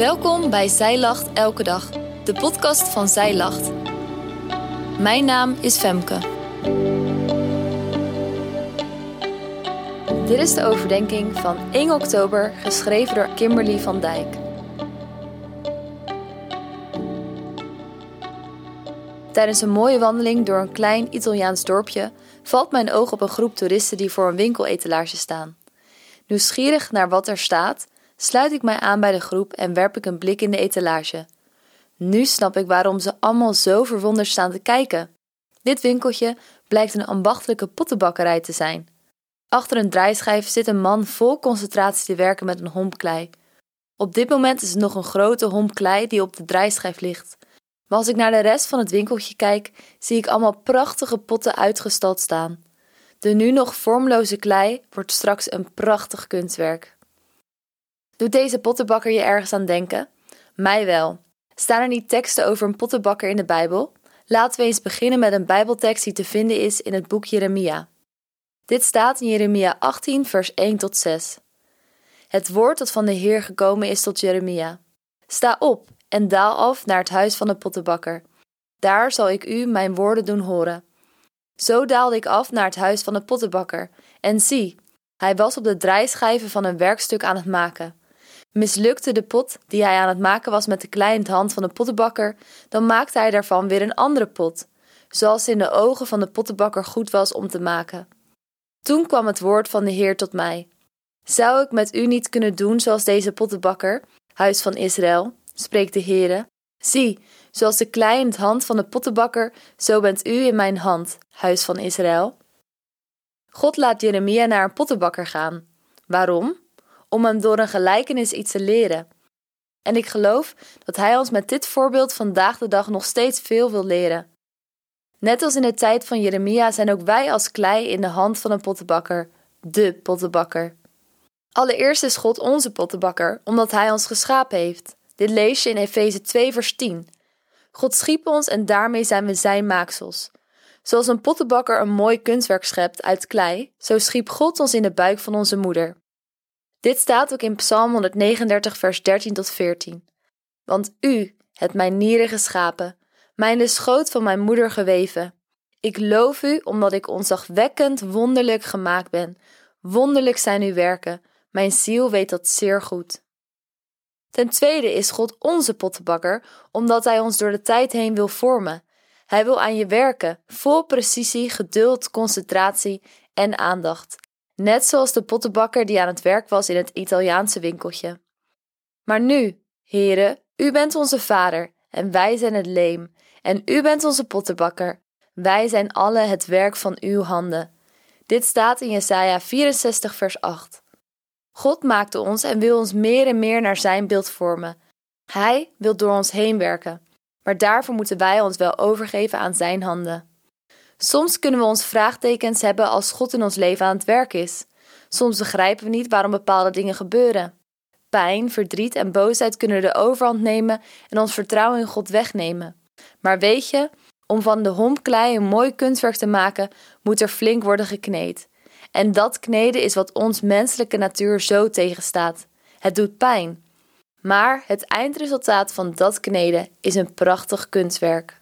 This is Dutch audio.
Welkom bij Zij Lacht Elke Dag, de podcast van Zij Lacht. Mijn naam is Femke. Dit is de overdenking van 1 oktober, geschreven door Kimberly van Dijk. Tijdens een mooie wandeling door een klein Italiaans dorpje valt mijn oog op een groep toeristen die voor een winkeletalage staan. Nieuwsgierig naar wat er staat, sluit ik mij aan bij de groep en werp ik een blik in de etalage. Nu snap ik waarom ze allemaal zo verwonderd staan te kijken. Dit winkeltje blijkt een ambachtelijke pottenbakkerij te zijn. Achter een draaischijf zit een man vol concentratie te werken met een homp klei. Op dit moment is het nog een grote homp klei die op de draaischijf ligt. Maar als ik naar de rest van het winkeltje kijk, zie ik allemaal prachtige potten uitgestald staan. De nu nog vormloze klei wordt straks een prachtig kunstwerk. Doet deze pottenbakker je ergens aan denken? Mij wel. Staan er niet teksten over een pottenbakker in de Bijbel? Laten we eens beginnen met een Bijbeltekst die te vinden is in het boek Jeremia. Dit staat in Jeremia 18, vers 1 tot 6. Het woord dat van de Heer gekomen is tot Jeremia. Sta op en daal af naar het huis van de pottenbakker. Daar zal ik u mijn woorden doen horen. Zo daalde ik af naar het huis van de pottenbakker, en zie, hij was op de draaischijven van een werkstuk aan het maken. Mislukte de pot die hij aan het maken was met de kleine hand van de pottenbakker, dan maakte hij daarvan weer een andere pot, zoals in de ogen van de pottenbakker goed was om te maken. Toen kwam het woord van de Heer tot mij. Zou ik met u niet kunnen doen zoals deze pottenbakker, huis van Israël, spreekt de Heere. Zie, zoals de klei in hand van de pottenbakker, zo bent u in mijn hand, huis van Israël. God laat Jeremia naar een pottenbakker gaan. Waarom? Om hem door een gelijkenis iets te leren. En ik geloof dat hij ons met dit voorbeeld vandaag de dag nog steeds veel wil leren. Net als in de tijd van Jeremia zijn ook wij als klei in de hand van een pottenbakker, de pottenbakker. Allereerst is God onze pottenbakker, omdat hij ons geschapen heeft. Dit lees je in Efeze 2, vers 10. God schiep ons en daarmee zijn we zijn maaksels. Zoals een pottenbakker een mooi kunstwerk schept uit klei, zo schiep God ons in de buik van onze moeder. Dit staat ook in Psalm 139, vers 13 tot 14. Want u hebt mijn nieren geschapen, mij in de schoot van mijn moeder geweven. Ik loof u omdat ik onzagwekkend wonderlijk gemaakt ben. Wonderlijk zijn uw werken, mijn ziel weet dat zeer goed. Ten tweede is God onze pottenbakker, omdat Hij ons door de tijd heen wil vormen. Hij wil aan je werken, vol precisie, geduld, concentratie en aandacht. Net zoals de pottenbakker die aan het werk was in het Italiaanse winkeltje. Maar nu, heren, u bent onze vader en wij zijn het leem. En u bent onze pottenbakker. Wij zijn alle het werk van uw handen. Dit staat in Jesaja 64 vers 8. God maakte ons en wil ons meer en meer naar zijn beeld vormen. Hij wil door ons heen werken, maar daarvoor moeten wij ons wel overgeven aan zijn handen. Soms kunnen we ons vraagtekens hebben als God in ons leven aan het werk is. Soms begrijpen we niet waarom bepaalde dingen gebeuren. Pijn, verdriet en boosheid kunnen de overhand nemen en ons vertrouwen in God wegnemen. Maar weet je, om van de hompklei een mooi kunstwerk te maken, moet er flink worden gekneed. En dat kneden is wat ons menselijke natuur zo tegenstaat. Het doet pijn. Maar het eindresultaat van dat kneden is een prachtig kunstwerk.